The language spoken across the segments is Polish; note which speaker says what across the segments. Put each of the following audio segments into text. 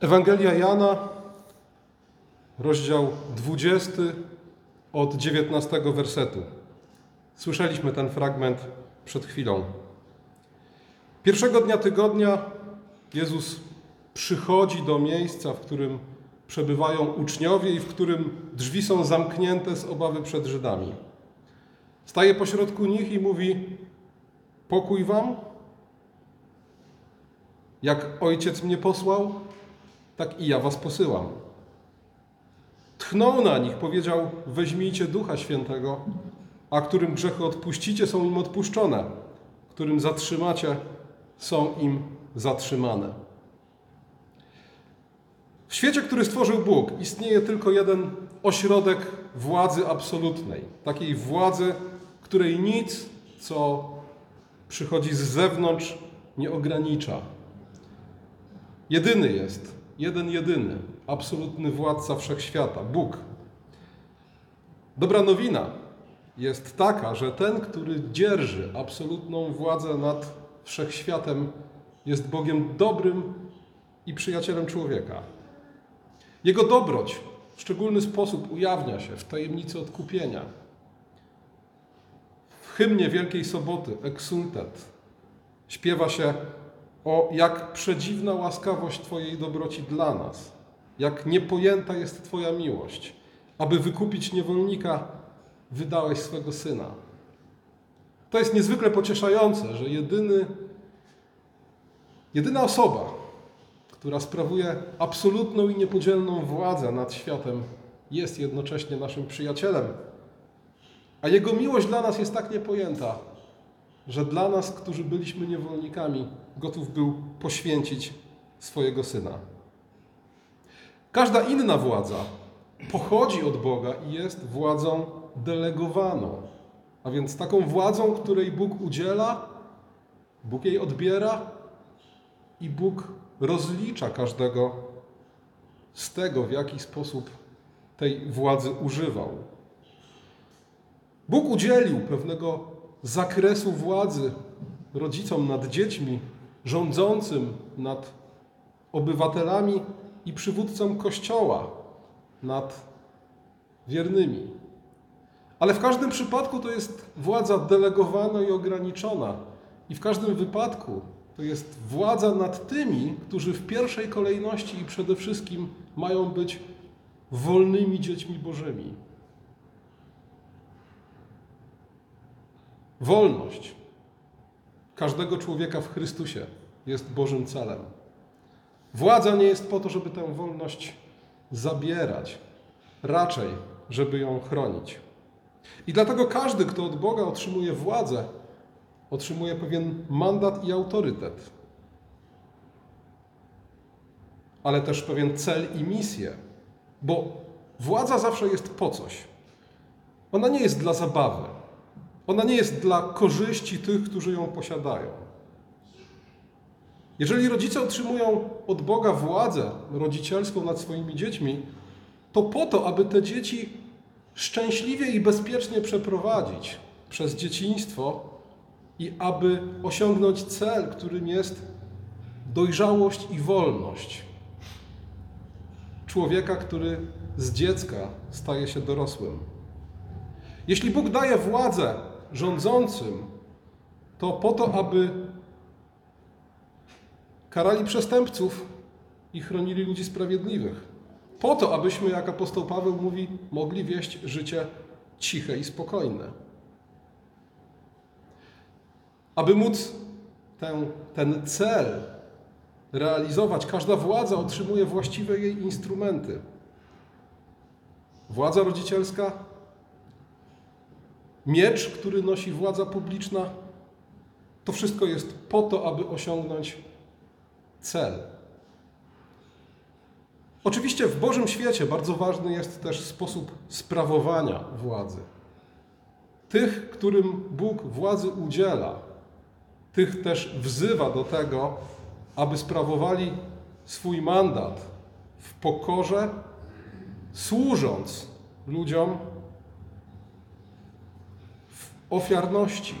Speaker 1: Ewangelia Jana, rozdział 20 od 19 wersetu. Słyszeliśmy ten fragment przed chwilą. Pierwszego dnia tygodnia Jezus przychodzi do miejsca, w którym przebywają uczniowie i w którym drzwi są zamknięte z obawy przed Żydami. Staje pośrodku nich i mówi: Pokój wam. Jak ojciec mnie posłał, tak i ja was posyłam. Tchnął na nich, powiedział: Weźmijcie ducha świętego, a którym grzechy odpuścicie, są im odpuszczone, którym zatrzymacie, są im zatrzymane. W świecie, który stworzył Bóg, istnieje tylko jeden ośrodek władzy absolutnej. Takiej władzy, której nic, co przychodzi z zewnątrz, nie ogranicza. Jedyny jest, jeden jedyny, absolutny władca wszechświata, Bóg. Dobra nowina jest taka, że ten, który dzierży absolutną władzę nad wszechświatem, jest Bogiem dobrym i przyjacielem człowieka. Jego dobroć w szczególny sposób ujawnia się w tajemnicy odkupienia. W hymnie Wielkiej Soboty, Exultet, śpiewa się o jak przedziwna łaskawość Twojej dobroci dla nas, jak niepojęta jest Twoja miłość. Aby wykupić niewolnika, wydałeś swego syna. To jest niezwykle pocieszające, że jedyny, jedyna osoba, która sprawuje absolutną i niepodzielną władzę nad światem, jest jednocześnie naszym przyjacielem. A Jego miłość dla nas jest tak niepojęta, że dla nas, którzy byliśmy niewolnikami, gotów był poświęcić swojego syna. Każda inna władza pochodzi od Boga i jest władzą delegowaną. A więc taką władzą, której Bóg udziela, Bóg jej odbiera i Bóg rozlicza każdego z tego, w jaki sposób tej władzy używał. Bóg udzielił pewnego zakresu władzy rodzicom nad dziećmi, rządzącym nad obywatelami i przywódcom Kościoła nad wiernymi. Ale w każdym przypadku to jest władza delegowana i ograniczona. I w każdym wypadku to jest władza nad tymi, którzy w pierwszej kolejności i przede wszystkim mają być wolnymi dziećmi Bożymi. Wolność każdego człowieka w Chrystusie jest Bożym celem. Władza nie jest po to, żeby tę wolność zabierać, raczej, żeby ją chronić. I dlatego każdy, kto od Boga otrzymuje władzę, otrzymuje pewien mandat i autorytet, ale też pewien cel i misję, bo władza zawsze jest po coś. Ona nie jest dla zabawy. Ona nie jest dla korzyści tych, którzy ją posiadają. Jeżeli rodzice otrzymują od Boga władzę rodzicielską nad swoimi dziećmi, to po to, aby te dzieci szczęśliwie i bezpiecznie przeprowadzić przez dzieciństwo i aby osiągnąć cel, którym jest dojrzałość i wolność człowieka, który z dziecka staje się dorosłym. Jeśli Bóg daje władzę rządzącym, to po to, aby karali przestępców i chronili ludzi sprawiedliwych. Po to, abyśmy, jak apostoł Paweł mówi, mogli wieść życie ciche i spokojne. Aby móc ten, ten cel realizować, każda władza otrzymuje właściwe jej instrumenty. Władza rodzicielska, miecz, który nosi władza publiczna, to wszystko jest po to, aby osiągnąć cel. Oczywiście w Bożym świecie bardzo ważny jest też sposób sprawowania władzy. Tych, którym Bóg władzy udziela, tych też wzywa do tego, aby sprawowali swój mandat w pokorze, służąc ludziom w ofiarności,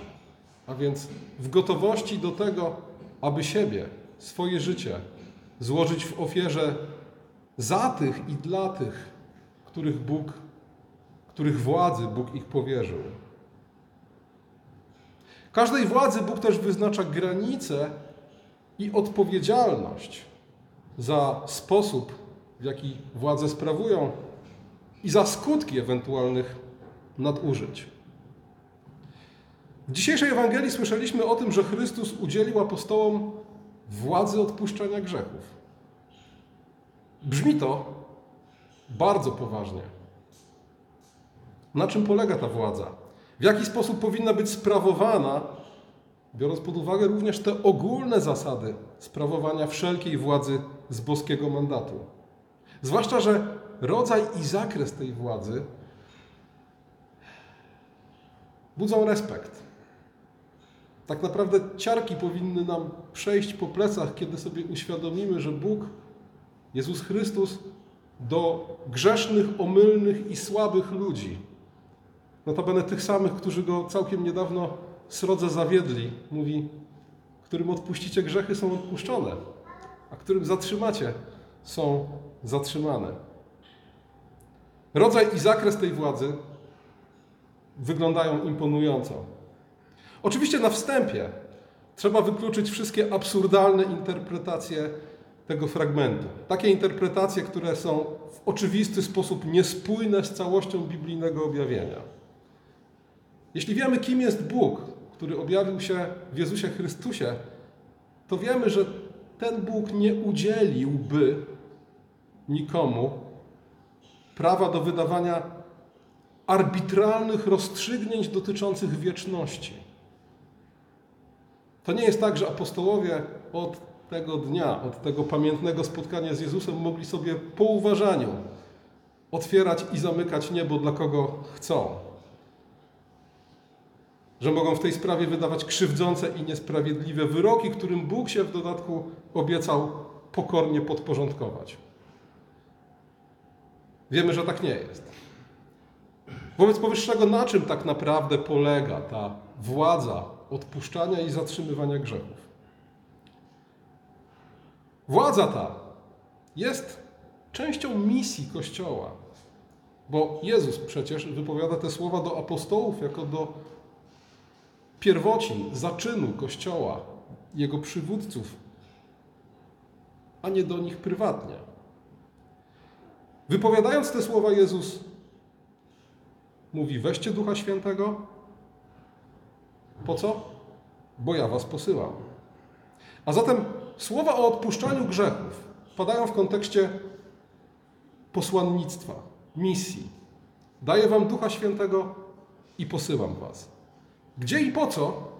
Speaker 1: a więc w gotowości do tego, aby siebie, swoje życie złożyć w ofierze za tych i dla tych, których Bóg, których władzy Bóg ich powierzył. Każdej władzy Bóg też wyznacza granice i odpowiedzialność za sposób, w jaki władze sprawują i za skutki ewentualnych nadużyć. W dzisiejszej Ewangelii słyszeliśmy o tym, że Chrystus udzielił apostołom władzy odpuszczania grzechów. Brzmi to bardzo poważnie. Na czym polega ta władza? W jaki sposób powinna być sprawowana, biorąc pod uwagę również te ogólne zasady sprawowania wszelkiej władzy z boskiego mandatu? Zwłaszcza, że rodzaj i zakres tej władzy budzą respekt. Tak naprawdę ciarki powinny nam przejść po plecach, kiedy sobie uświadomimy, że Bóg, Jezus Chrystus, do grzesznych, omylnych i słabych ludzi, notabene tych samych, którzy go całkiem niedawno srodze zawiedli, mówi, którym odpuścicie grzechy są odpuszczone, a którym zatrzymacie są zatrzymane. Rodzaj i zakres tej władzy wyglądają imponująco. Oczywiście na wstępie trzeba wykluczyć wszystkie absurdalne interpretacje tego fragmentu. Takie interpretacje, które są w oczywisty sposób niespójne z całością biblijnego objawienia. Jeśli wiemy, kim jest Bóg, który objawił się w Jezusie Chrystusie, to wiemy, że ten Bóg nie udzieliłby nikomu prawa do wydawania arbitralnych rozstrzygnięć dotyczących wieczności. To nie jest tak, że apostołowie od tego dnia, od tego pamiętnego spotkania z Jezusem mogli sobie po uważaniu otwierać i zamykać niebo dla kogo chcą. Że mogą w tej sprawie wydawać krzywdzące i niesprawiedliwe wyroki, którym Bóg się w dodatku obiecał pokornie podporządkować. Wiemy, że tak nie jest. Wobec powyższego, na czym tak naprawdę polega ta władza odpuszczania i zatrzymywania grzechów? Władza ta jest częścią misji Kościoła, bo Jezus przecież wypowiada te słowa do apostołów jako do pierwocin, zaczynu Kościoła, jego przywódców, a nie do nich prywatnie. Wypowiadając te słowa, Jezus mówi: Weźcie Ducha Świętego. Po co? Bo ja was posyłam. A zatem słowa o odpuszczaniu grzechów padają w kontekście posłannictwa, misji. Daję wam Ducha Świętego i posyłam was. Gdzie i po co?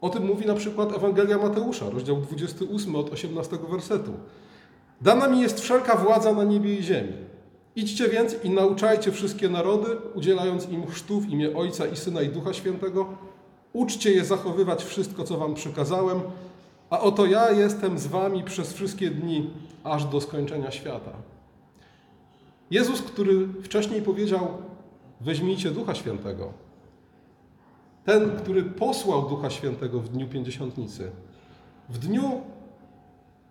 Speaker 1: O tym mówi na przykład Ewangelia Mateusza, rozdział 28 od 18 wersetu. Dana mi jest wszelka władza na niebie i ziemi. Idźcie więc i nauczajcie wszystkie narody, udzielając im chrztu w imię Ojca i Syna i Ducha Świętego. Uczcie je zachowywać wszystko, co wam przykazałem, a oto ja jestem z wami przez wszystkie dni, aż do skończenia świata. Jezus, który wcześniej powiedział: Weźmijcie Ducha Świętego, ten, który posłał Ducha Świętego w dniu pięćdziesiątnicy, w dniu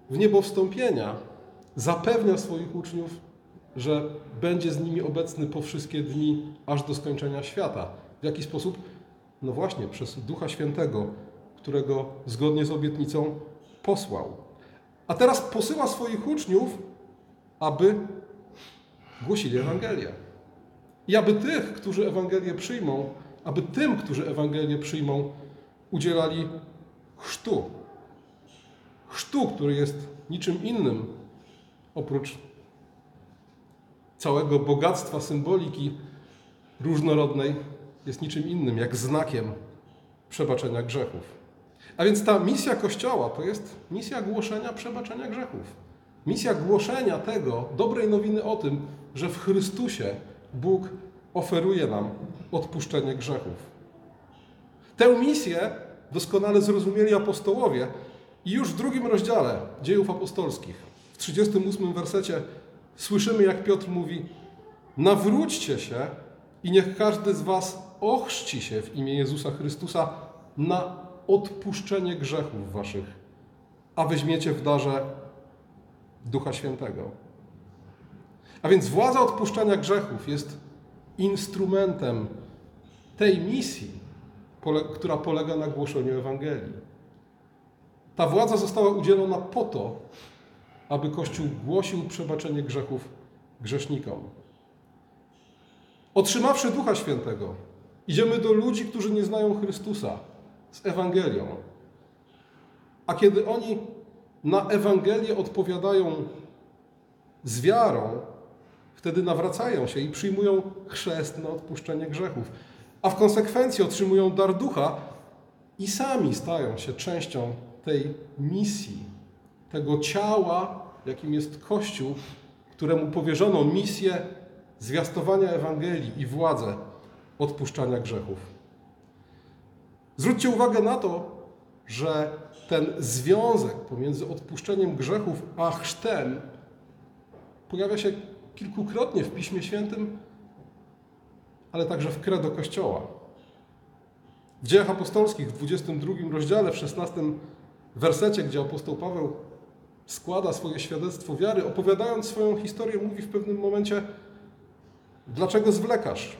Speaker 1: w niebo wstąpienia, zapewnia swoich uczniów, że będzie z nimi obecny po wszystkie dni, aż do skończenia świata. W jaki sposób? No właśnie, przez Ducha Świętego, którego zgodnie z obietnicą posłał. A teraz posyła swoich uczniów, aby głosili Ewangelię. I aby tych, którzy Ewangelię przyjmą, aby tym, którzy Ewangelię przyjmą, udzielali chrztu. Chrztu, który jest niczym innym oprócz całego bogactwa symboliki różnorodnej, jest niczym innym jak znakiem przebaczenia grzechów. A więc ta misja Kościoła to jest misja głoszenia przebaczenia grzechów. Misja głoszenia tego, dobrej nowiny o tym, że w Chrystusie Bóg oferuje nam odpuszczenie grzechów. Tę misję doskonale zrozumieli apostołowie i już w drugim rozdziale dziejów apostolskich, w 38 wersecie, słyszymy, jak Piotr mówi: Nawróćcie się i niech każdy z Was ochrzci się w imię Jezusa Chrystusa na odpuszczenie grzechów Waszych, a weźmiecie w darze Ducha Świętego. A więc władza odpuszczania grzechów jest instrumentem tej misji, która polega na głoszeniu Ewangelii. Ta władza została udzielona po to, aby Kościół głosił przebaczenie grzechów grzesznikom. Otrzymawszy Ducha Świętego, idziemy do ludzi, którzy nie znają Chrystusa z Ewangelią. A kiedy oni na Ewangelię odpowiadają z wiarą, wtedy nawracają się i przyjmują chrzest na odpuszczenie grzechów. A w konsekwencji otrzymują dar ducha i sami stają się częścią tej misji, tego ciała, jakim jest Kościół, któremu powierzono misję zwiastowania Ewangelii i władzę odpuszczania grzechów. Zwróćcie uwagę na to, że ten związek pomiędzy odpuszczeniem grzechów a chrztem pojawia się kilkukrotnie w Piśmie Świętym, ale także w credo Kościoła. W Dziejach Apostolskich w 22 rozdziale, w 16 wersecie, gdzie apostoł Paweł składa swoje świadectwo wiary, opowiadając swoją historię, mówi w pewnym momencie: Dlaczego zwlekasz?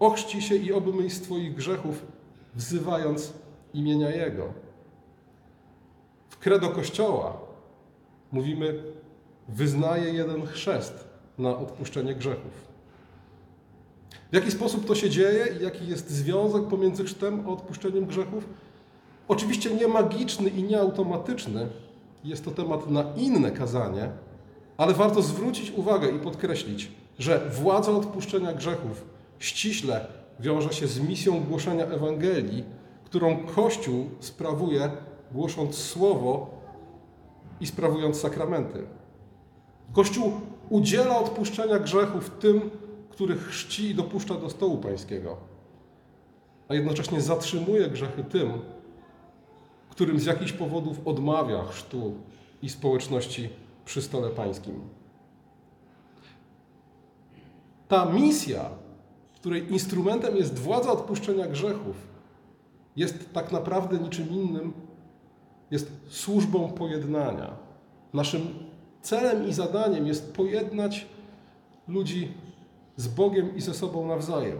Speaker 1: Ochrzci się i obmyj z Twoich grzechów, wzywając imienia Jego. W credo Kościoła mówimy: Wyznaje jeden chrzest na odpuszczenie grzechów. W jaki sposób to się dzieje i jaki jest związek pomiędzy chrztem a odpuszczeniem grzechów? Oczywiście nie magiczny i nie automatyczny, jest to temat na inne kazanie, ale warto zwrócić uwagę i podkreślić, że władza odpuszczenia grzechów ściśle wiąże się z misją głoszenia Ewangelii, którą Kościół sprawuje, głosząc słowo i sprawując sakramenty. Kościół udziela odpuszczenia grzechów tym, których chrzci i dopuszcza do stołu pańskiego, a jednocześnie zatrzymuje grzechy tym, którym z jakichś powodów odmawia chrztu i społeczności przy stole pańskim. Ta misja, której instrumentem jest władza odpuszczenia grzechów, jest tak naprawdę niczym innym, jest służbą pojednania. Naszym celem i zadaniem jest pojednać ludzi z Bogiem i ze sobą nawzajem.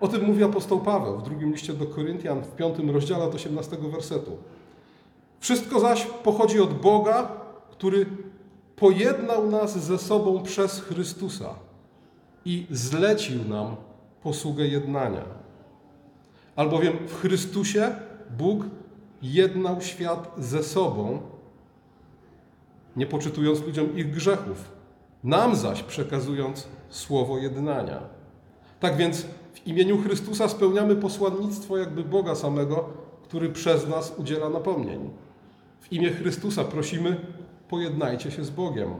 Speaker 1: O tym mówi apostoł Paweł w drugim liście do Koryntian, w piątym rozdziale od 18 wersetu. Wszystko zaś pochodzi od Boga, który pojednał nas ze sobą przez Chrystusa i zlecił nam posługę jednania. Albowiem w Chrystusie Bóg jednał świat ze sobą, nie poczytując ludziom ich grzechów, nam zaś przekazując słowo jednania. Tak więc w imieniu Chrystusa spełniamy posłannictwo jakby Boga samego, który przez nas udziela napomnień. W imię Chrystusa prosimy, pojednajcie się z Bogiem.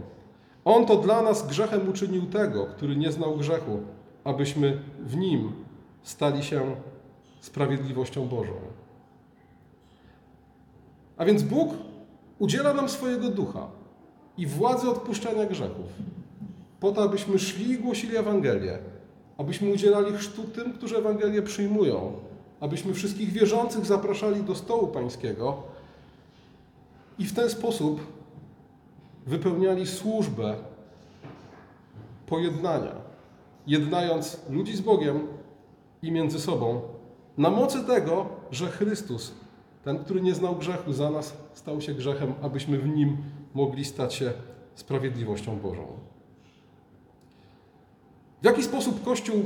Speaker 1: On to dla nas grzechem uczynił tego, który nie znał grzechu, abyśmy w nim stali się sprawiedliwością Bożą. A więc Bóg udziela nam swojego ducha i władzy odpuszczania grzechów, po to, abyśmy szli i głosili Ewangelię, abyśmy udzielali chrztu tym, którzy Ewangelię przyjmują, abyśmy wszystkich wierzących zapraszali do stołu pańskiego i w ten sposób wypełniali służbę pojednania, jednając ludzi z Bogiem i między sobą, na mocy tego, że Chrystus, ten, który nie znał grzechu, za nas stał się grzechem, abyśmy w nim mogli stać się sprawiedliwością Bożą. W jaki sposób Kościół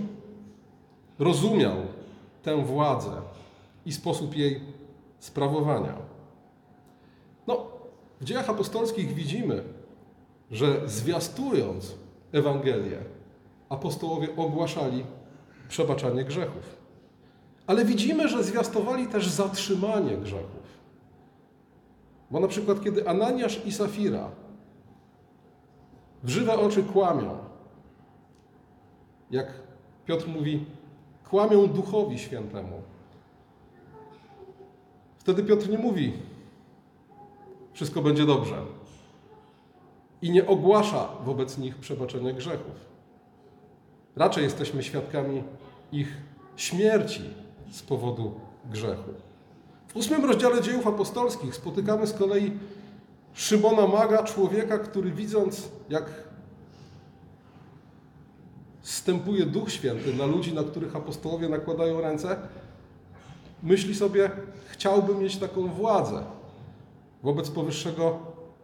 Speaker 1: rozumiał tę władzę i sposób jej sprawowania? W dziejach apostolskich widzimy, że zwiastując Ewangelię, apostołowie ogłaszali przebaczanie grzechów. Ale widzimy, że zwiastowali też zatrzymanie grzechów. Bo na przykład, kiedy Ananiasz i Safira w żywe oczy kłamią, jak Piotr mówi, kłamią Duchowi Świętemu. Wtedy Piotr nie mówi, wszystko będzie dobrze. I nie ogłasza wobec nich przebaczenia grzechów. Raczej jesteśmy świadkami ich śmierci z powodu grzechu. W ósmym rozdziale dziejów apostolskich spotykamy z kolei Szymona Maga, człowieka, który widząc, jak zstępuje Duch Święty na ludzi, na których apostołowie nakładają ręce, myśli sobie, chciałbym mieć taką władzę. Wobec powyższego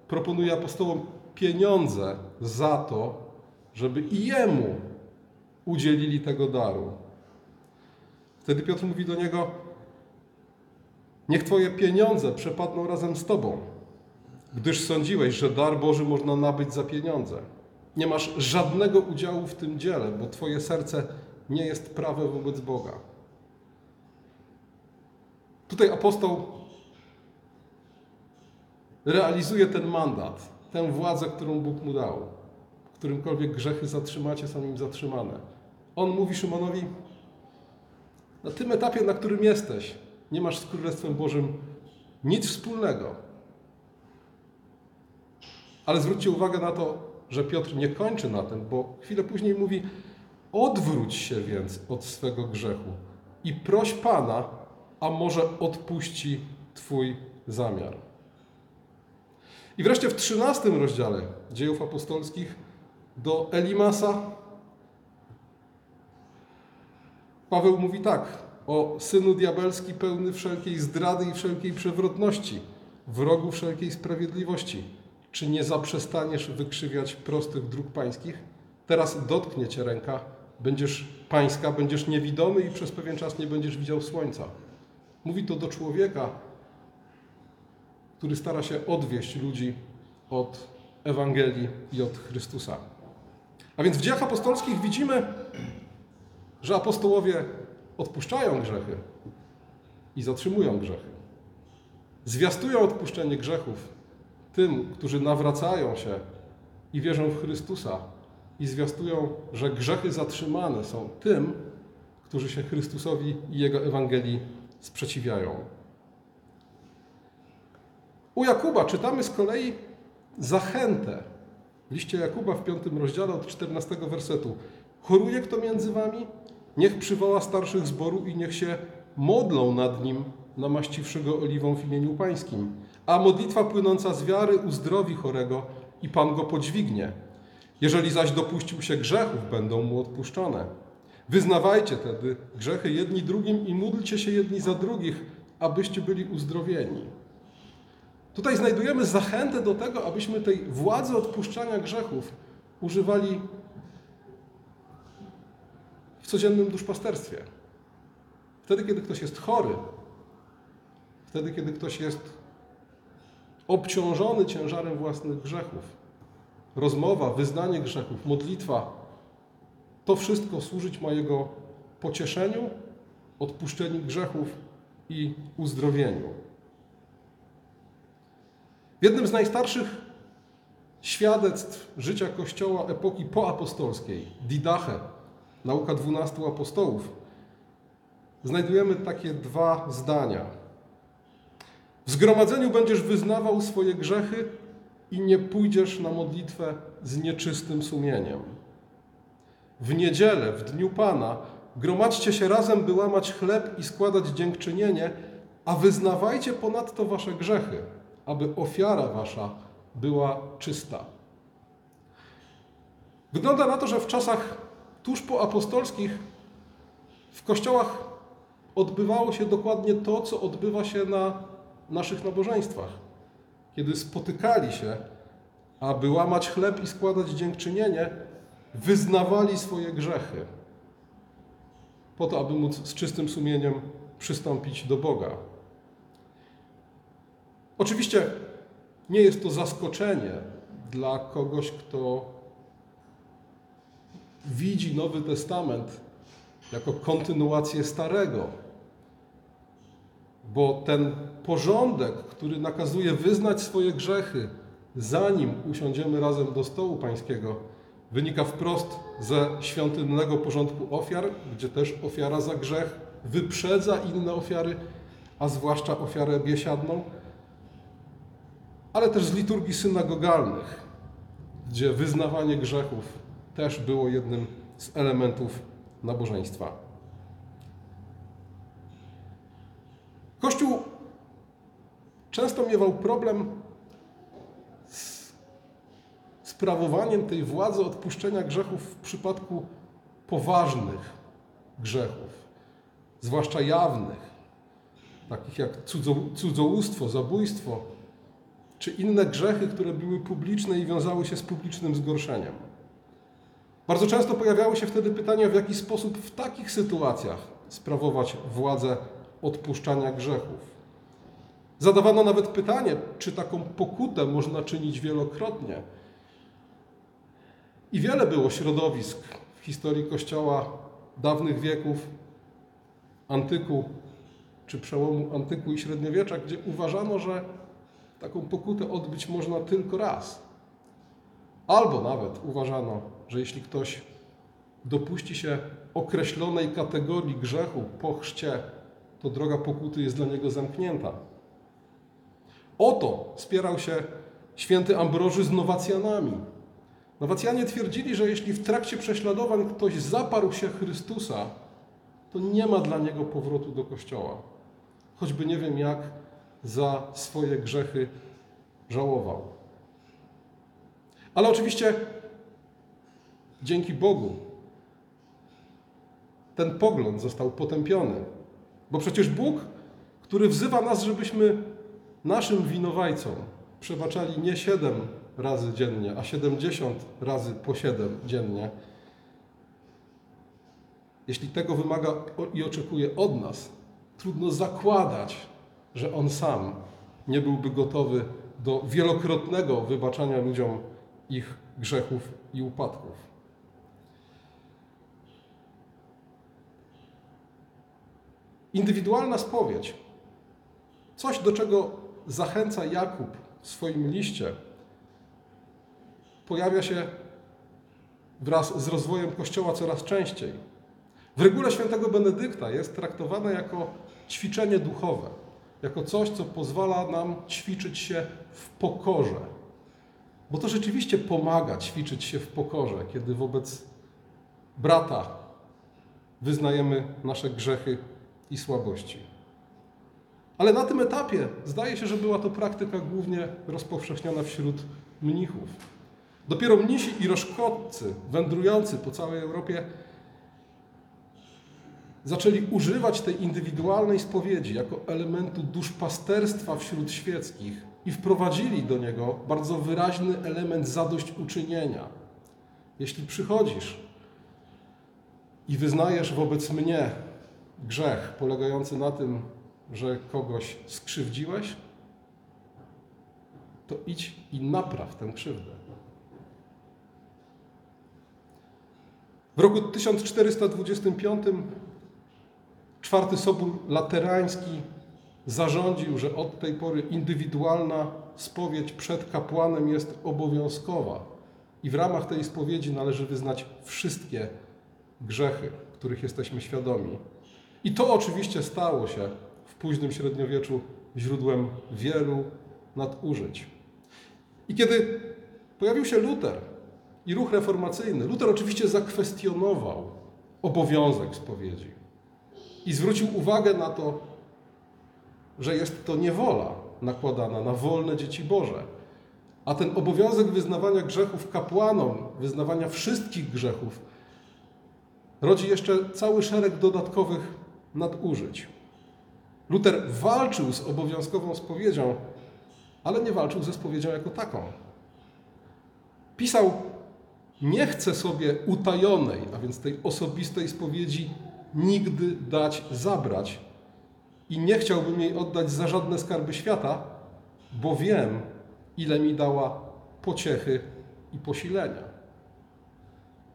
Speaker 1: proponuje apostołom pieniądze za to, żeby i jemu udzielili tego daru. Wtedy Piotr mówi do niego: Niech Twoje pieniądze przepadną razem z Tobą, gdyż sądziłeś, że dar Boży można nabyć za pieniądze. Nie masz żadnego udziału w tym dziele, bo Twoje serce nie jest prawe wobec Boga. Tutaj apostoł realizuje ten mandat, tę władzę, którą Bóg mu dał. Którymkolwiek grzechy zatrzymacie, są nim zatrzymane. On mówi Szymonowi, na tym etapie, na którym jesteś, nie masz z Królestwem Bożym nic wspólnego. Ale zwróćcie uwagę na to, że Piotr nie kończy na tym, bo chwilę później mówi: Odwróć się więc od swego grzechu i proś Pana, a może odpuści Twój zamiar. I wreszcie w trzynastym rozdziale dziejów apostolskich do Elimasa Paweł mówi tak o synu diabelski pełny wszelkiej zdrady i wszelkiej przewrotności, wrogu wszelkiej sprawiedliwości. Czy nie zaprzestaniesz wykrzywiać prostych dróg pańskich? Teraz dotknie cię ręka, będziesz pańska, będziesz niewidomy i przez pewien czas nie będziesz widział słońca. Mówi to do człowieka, który stara się odwieść ludzi od Ewangelii i od Chrystusa. A więc w dziejach apostolskich widzimy, że apostołowie odpuszczają grzechy i zatrzymują grzechy. Zwiastują odpuszczenie grzechów tym, którzy nawracają się i wierzą w Chrystusa, i zwiastują, że grzechy zatrzymane są tym, którzy się Chrystusowi i Jego Ewangelii sprzeciwiają. U Jakuba czytamy z kolei zachętę w liście Jakuba w piątym rozdziale od 14 wersetu. Choruje kto między wami? Niech przywoła starszych zboru i niech się modlą nad nim, namaściwszy go oliwą w imieniu pańskim. A modlitwa płynąca z wiary uzdrowi chorego i Pan go podźwignie. Jeżeli zaś dopuścił się grzechów, będą mu odpuszczone. Wyznawajcie tedy grzechy jedni drugim i módlcie się jedni za drugich, abyście byli uzdrowieni. Tutaj znajdujemy zachętę do tego, abyśmy tej władzy odpuszczania grzechów używali w codziennym duszpasterstwie. Wtedy, kiedy ktoś jest chory, wtedy, kiedy ktoś jest obciążony ciężarem własnych grzechów. Rozmowa, wyznanie grzechów, modlitwa to wszystko służyć ma jego pocieszeniu, odpuszczeniu grzechów i uzdrowieniu. W jednym z najstarszych świadectw życia Kościoła epoki poapostolskiej, Didache, nauka dwunastu apostołów, znajdujemy takie dwa zdania. W zgromadzeniu będziesz wyznawał swoje grzechy i nie pójdziesz na modlitwę z nieczystym sumieniem. W niedzielę, w dniu Pana, gromadźcie się razem, by łamać chleb i składać dziękczynienie, a wyznawajcie ponadto wasze grzechy, aby ofiara wasza była czysta. Wygląda na to, że w czasach tuż po apostolskich w kościołach odbywało się dokładnie to, co odbywa się na naszych nabożeństwach. Kiedy spotykali się, aby łamać chleb i składać dziękczynienie, wyznawali swoje grzechy, po to, aby móc z czystym sumieniem przystąpić do Boga. Oczywiście nie jest to zaskoczenie dla kogoś, kto widzi Nowy Testament jako kontynuację Starego. Bo ten porządek, który nakazuje wyznać swoje grzechy, zanim usiądziemy razem do stołu pańskiego, wynika wprost ze świątynnego porządku ofiar, gdzie też ofiara za grzech wyprzedza inne ofiary, a zwłaszcza ofiarę biesiadną, ale też z liturgii synagogalnych, gdzie wyznawanie grzechów też było jednym z elementów nabożeństwa. Kościół często miewał problem sprawowaniem tej władzy odpuszczenia grzechów w przypadku poważnych grzechów, zwłaszcza jawnych, takich jak cudzo, cudzołóstwo, zabójstwo, czy inne grzechy, które były publiczne i wiązały się z publicznym zgorszeniem. Bardzo często pojawiały się wtedy pytania, w jaki sposób w takich sytuacjach sprawować władzę odpuszczania grzechów. Zadawano nawet pytanie, czy taką pokutę można czynić wielokrotnie. I wiele było środowisk w historii Kościoła dawnych wieków, antyku, czy przełomu antyku i średniowiecza, gdzie uważano, że taką pokutę odbyć można tylko raz. Albo nawet uważano, że jeśli ktoś dopuści się określonej kategorii grzechu po chrzcie, to droga pokuty jest dla niego zamknięta. Oto spierał się święty Ambroży z Nowacjanami. Nowacjanie twierdzili, że jeśli w trakcie prześladowań ktoś zaparł się Chrystusa, to nie ma dla niego powrotu do kościoła. Choćby nie wiem jak za swoje grzechy żałował. Ale oczywiście dzięki Bogu ten pogląd został potępiony. Bo przecież Bóg, który wzywa nas, żebyśmy naszym winowajcom przebaczali nie 7 razy dziennie, a 70 razy po 7 dziennie, jeśli tego wymaga i oczekuje od nas, trudno zakładać, że On sam nie byłby gotowy do wielokrotnego wybaczania ludziom ich grzechów i upadków. Indywidualna spowiedź, coś do czego zachęca Jakub w swoim liście, pojawia się wraz z rozwojem Kościoła coraz częściej. W regule świętego Benedykta jest traktowane jako ćwiczenie duchowe, jako coś, co pozwala nam ćwiczyć się w pokorze. Bo to rzeczywiście pomaga ćwiczyć się w pokorze, kiedy wobec brata wyznajemy nasze grzechy i słabości. Ale na tym etapie zdaje się, że była to praktyka głównie rozpowszechniona wśród mnichów. Dopiero mnisi i roszkotcy wędrujący po całej Europie zaczęli używać tej indywidualnej spowiedzi jako elementu duszpasterstwa wśród świeckich i wprowadzili do niego bardzo wyraźny element zadośćuczynienia. Jeśli przychodzisz i wyznajesz wobec mnie grzech polegający na tym, że kogoś skrzywdziłeś, to idź i napraw tę krzywdę. W roku 1425 czwarty Sobór Laterański zarządził, że od tej pory indywidualna spowiedź przed kapłanem jest obowiązkowa i w ramach tej spowiedzi należy wyznać wszystkie grzechy, których jesteśmy świadomi. I to oczywiście stało się w późnym średniowieczu źródłem wielu nadużyć. I kiedy pojawił się Luter i ruch reformacyjny, Luter oczywiście zakwestionował obowiązek spowiedzi i zwrócił uwagę na to, że jest to niewola nakładana na wolne dzieci Boże. A ten obowiązek wyznawania grzechów kapłanom, wyznawania wszystkich grzechów, rodzi jeszcze cały szereg dodatkowych nadużyć. Luter walczył z obowiązkową spowiedzią, ale nie walczył ze spowiedzią jako taką. Pisał: Nie chcę sobie utajonej, a więc tej osobistej spowiedzi, nigdy dać zabrać. I nie chciałbym jej oddać za żadne skarby świata, bo wiem, ile mi dała pociechy i posilenia.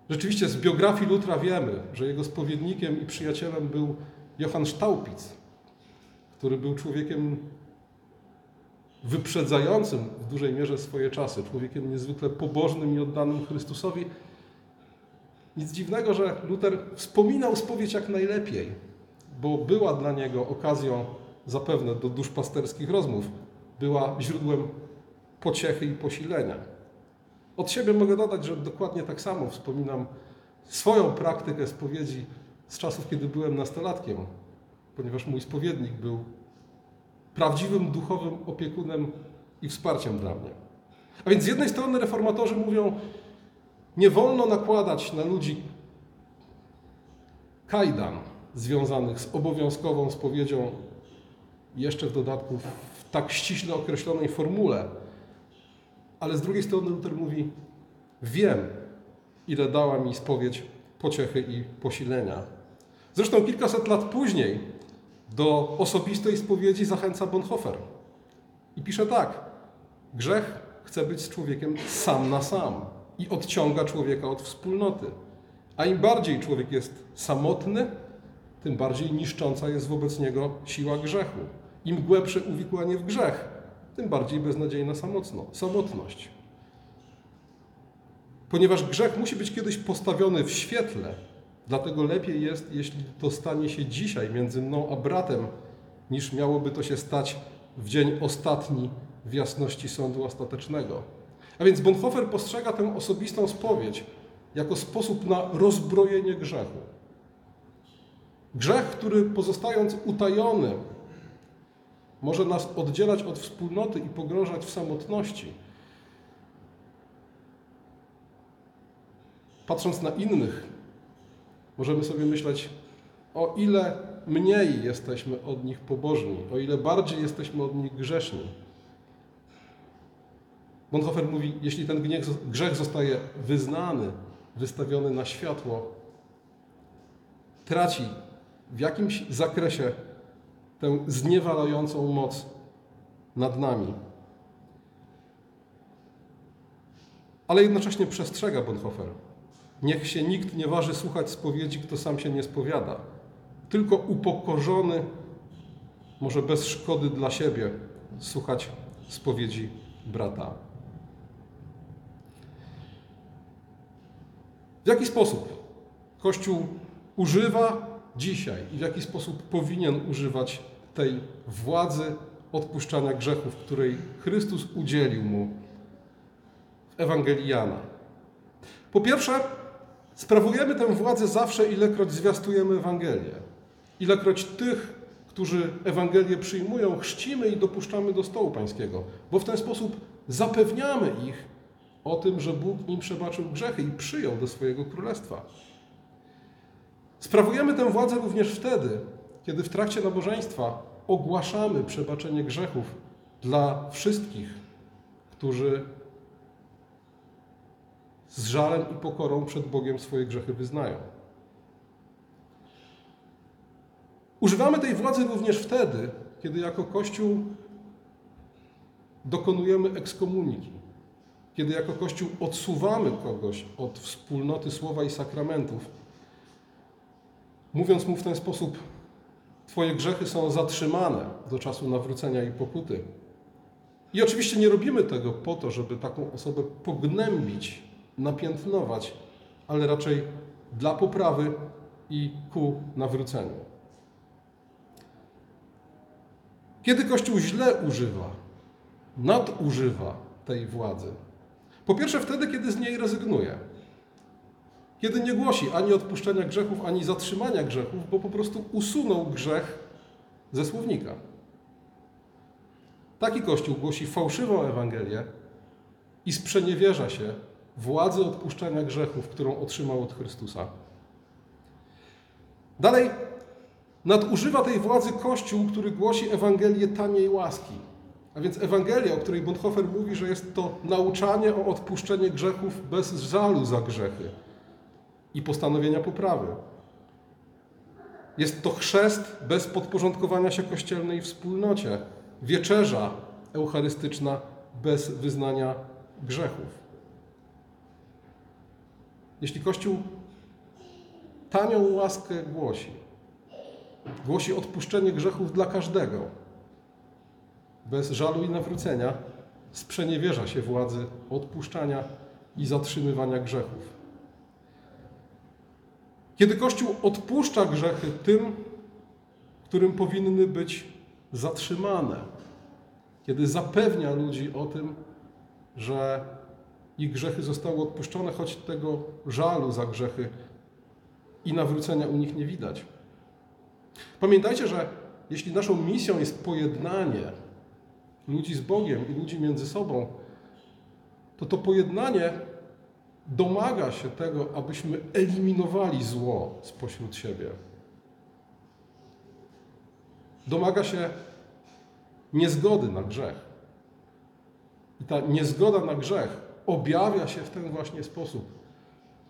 Speaker 1: Rzeczywiście z biografii Lutra wiemy, że jego spowiednikiem i przyjacielem był Johann Staupitz, który był człowiekiem wyprzedzającym w dużej mierze swoje czasy, człowiekiem niezwykle pobożnym i oddanym Chrystusowi. Nic dziwnego, że Luter wspominał spowiedź jak najlepiej, bo była dla niego okazją zapewne do duszpasterskich rozmów, była źródłem pociechy i posilenia. Od siebie mogę dodać, że dokładnie tak samo wspominam swoją praktykę spowiedzi z czasów, kiedy byłem nastolatkiem, ponieważ mój spowiednik był prawdziwym duchowym opiekunem i wsparciem dla mnie. A więc z jednej strony reformatorzy mówią, nie wolno nakładać na ludzi kajdan związanych z obowiązkową spowiedzią, jeszcze w dodatku w tak ściśle określonej formule. Ale z drugiej strony Luther mówi, wiem, ile dała mi spowiedź pociechy i posilenia. Zresztą kilkaset lat później do osobistej spowiedzi zachęca Bonhoeffer. I pisze tak: Grzech chce być z człowiekiem sam na sam i odciąga człowieka od wspólnoty. A im bardziej człowiek jest samotny, tym bardziej niszcząca jest wobec niego siła grzechu. Im głębsze uwikłanie w grzech, tym bardziej beznadziejna samotność. Ponieważ grzech musi być kiedyś postawiony w świetle, dlatego lepiej jest, jeśli to stanie się dzisiaj między mną a bratem, niż miałoby to się stać w dzień ostatni w jasności sądu ostatecznego. A więc Bonhoeffer postrzega tę osobistą spowiedź jako sposób na rozbrojenie grzechu. Grzech, który pozostając utajony, może nas oddzielać od wspólnoty i pogrążać w samotności. Patrząc na innych, możemy sobie myśleć, o ile mniej jesteśmy od nich pobożni, o ile bardziej jesteśmy od nich grzeszni. Bonhoeffer mówi, jeśli ten grzech zostaje wyznany, wystawiony na światło, traci w jakimś zakresie tę zniewalającą moc nad nami. Ale jednocześnie przestrzega Bonhoeffer. Niech się nikt nie waży słuchać spowiedzi, kto sam się nie spowiada. Tylko upokorzony może bez szkody dla siebie słuchać spowiedzi brata. W jaki sposób Kościół używa dzisiaj i w jaki sposób powinien używać tej władzy odpuszczania grzechów, której Chrystus udzielił mu w Ewangelii Jana? Po pierwsze, sprawujemy tę władzę zawsze, ilekroć zwiastujemy Ewangelię. Ilekroć tych, którzy Ewangelię przyjmują, chrzcimy i dopuszczamy do stołu pańskiego, bo w ten sposób zapewniamy ich, o tym, że Bóg im przebaczył grzechy i przyjął do swojego królestwa. Sprawujemy tę władzę również wtedy, kiedy w trakcie nabożeństwa ogłaszamy przebaczenie grzechów dla wszystkich, którzy z żalem i pokorą przed Bogiem swoje grzechy wyznają. Używamy tej władzy również wtedy, kiedy jako Kościół dokonujemy ekskomuniki kiedy jako Kościół odsuwamy kogoś od wspólnoty słowa i sakramentów, mówiąc mu w ten sposób, Twoje grzechy są zatrzymane do czasu nawrócenia i pokuty. I oczywiście nie robimy tego po to, żeby taką osobę pognębić, napiętnować, ale raczej dla poprawy i ku nawróceniu. Kiedy Kościół źle używa, nadużywa tej władzy, po pierwsze wtedy, kiedy z niej rezygnuje. Kiedy nie głosi ani odpuszczenia grzechów, ani zatrzymania grzechów, bo po prostu usunął grzech ze słownika. Taki Kościół głosi fałszywą Ewangelię i sprzeniewierza się władzy odpuszczania grzechów, którą otrzymał od Chrystusa. Dalej, nadużywa tej władzy Kościół, który głosi Ewangelię taniej łaski. A więc Ewangelia, o której Bonhoeffer mówi, że jest to nauczanie o odpuszczeniu grzechów bez żalu za grzechy i postanowienia poprawy. Jest to chrzest bez podporządkowania się kościelnej wspólnocie, wieczerza eucharystyczna bez wyznania grzechów. Jeśli Kościół tanią łaskę głosi, głosi odpuszczenie grzechów dla każdego, bez żalu i nawrócenia sprzeniewierza się władzy odpuszczania i zatrzymywania grzechów. Kiedy Kościół odpuszcza grzechy tym, którym powinny być zatrzymane, kiedy zapewnia ludzi o tym, że ich grzechy zostały odpuszczone, choć tego żalu za grzechy i nawrócenia u nich nie widać. Pamiętajcie, że jeśli naszą misją jest pojednanie ludzi z Bogiem i ludzi między sobą, to to pojednanie domaga się tego, abyśmy eliminowali zło spośród siebie. Domaga się niezgody na grzech. I ta niezgoda na grzech objawia się w ten właśnie sposób,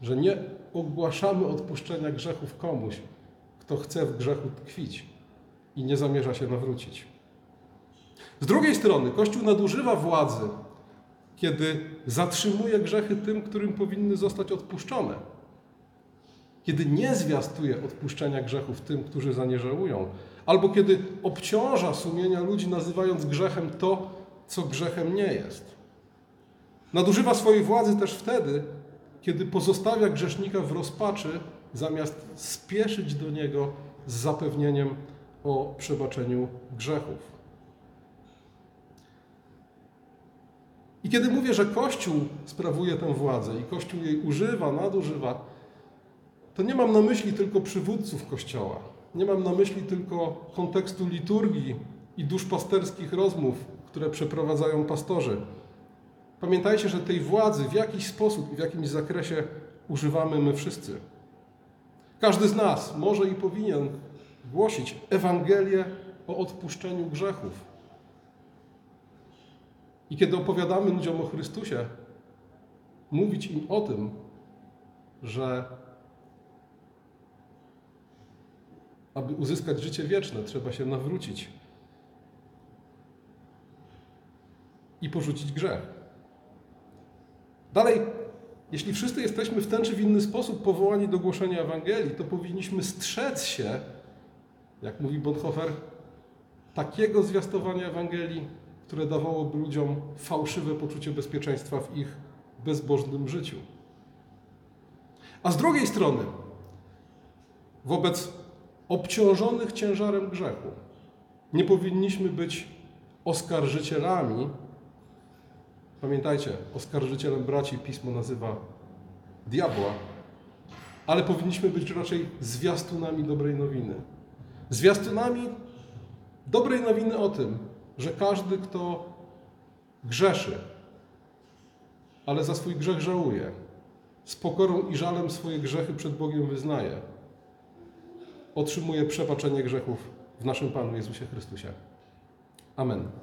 Speaker 1: że nie ogłaszamy odpuszczenia grzechów komuś, kto chce w grzechu tkwić i nie zamierza się nawrócić. Z drugiej strony, Kościół nadużywa władzy, kiedy zatrzymuje grzechy tym, którym powinny zostać odpuszczone. Kiedy nie zwiastuje odpuszczenia grzechów tym, którzy za nie żałują, albo kiedy obciąża sumienia ludzi, nazywając grzechem to, co grzechem nie jest. Nadużywa swojej władzy też wtedy, kiedy pozostawia grzesznika w rozpaczy, zamiast spieszyć do niego z zapewnieniem o przebaczeniu grzechów. I kiedy mówię, że Kościół sprawuje tę władzę i Kościół jej używa, nadużywa, to nie mam na myśli tylko przywódców Kościoła. Nie mam na myśli tylko kontekstu liturgii i duszpasterskich rozmów, które przeprowadzają pastorzy. Pamiętajcie, że tej władzy w jakiś sposób i w jakimś zakresie używamy my wszyscy. Każdy z nas może i powinien głosić Ewangelię o odpuszczeniu grzechów. I kiedy opowiadamy ludziom o Chrystusie, mówić im o tym, że aby uzyskać życie wieczne, trzeba się nawrócić i porzucić grzech. Dalej, jeśli wszyscy jesteśmy w ten czy w inny sposób powołani do głoszenia Ewangelii, to powinniśmy strzec się, jak mówi Bonhoeffer, takiego zwiastowania Ewangelii, które dawałoby ludziom fałszywe poczucie bezpieczeństwa w ich bezbożnym życiu. A z drugiej strony, wobec obciążonych ciężarem grzechu, nie powinniśmy być oskarżycielami. Pamiętajcie, oskarżycielem braci pismo nazywa diabła, ale powinniśmy być raczej zwiastunami dobrej nowiny. Zwiastunami dobrej nowiny o tym, każdy, kto grzeszy, ale za swój grzech żałuje, z pokorą i żalem swoje grzechy przed Bogiem wyznaje, otrzymuje przebaczenie grzechów w naszym Panu Jezusie Chrystusie. Amen.